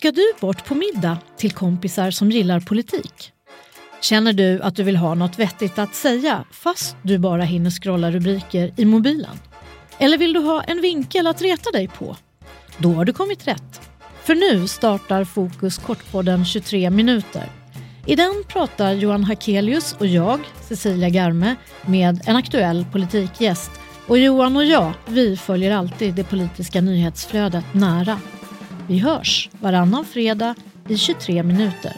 Ska du bort på middag till kompisar som gillar politik? Känner du att du vill ha något vettigt att säga fast du bara hinner scrolla rubriker i mobilen? Eller vill du ha en vinkel att reta dig på? Då har du kommit rätt. För nu startar Fokus Kortpodden 23 minuter. I den pratar Johan Hakelius och jag, Cecilia Garme, med en aktuell politikgäst. Och Johan och jag, vi följer alltid det politiska nyhetsflödet nära. Vi hörs varannan fredag i 23 minuter.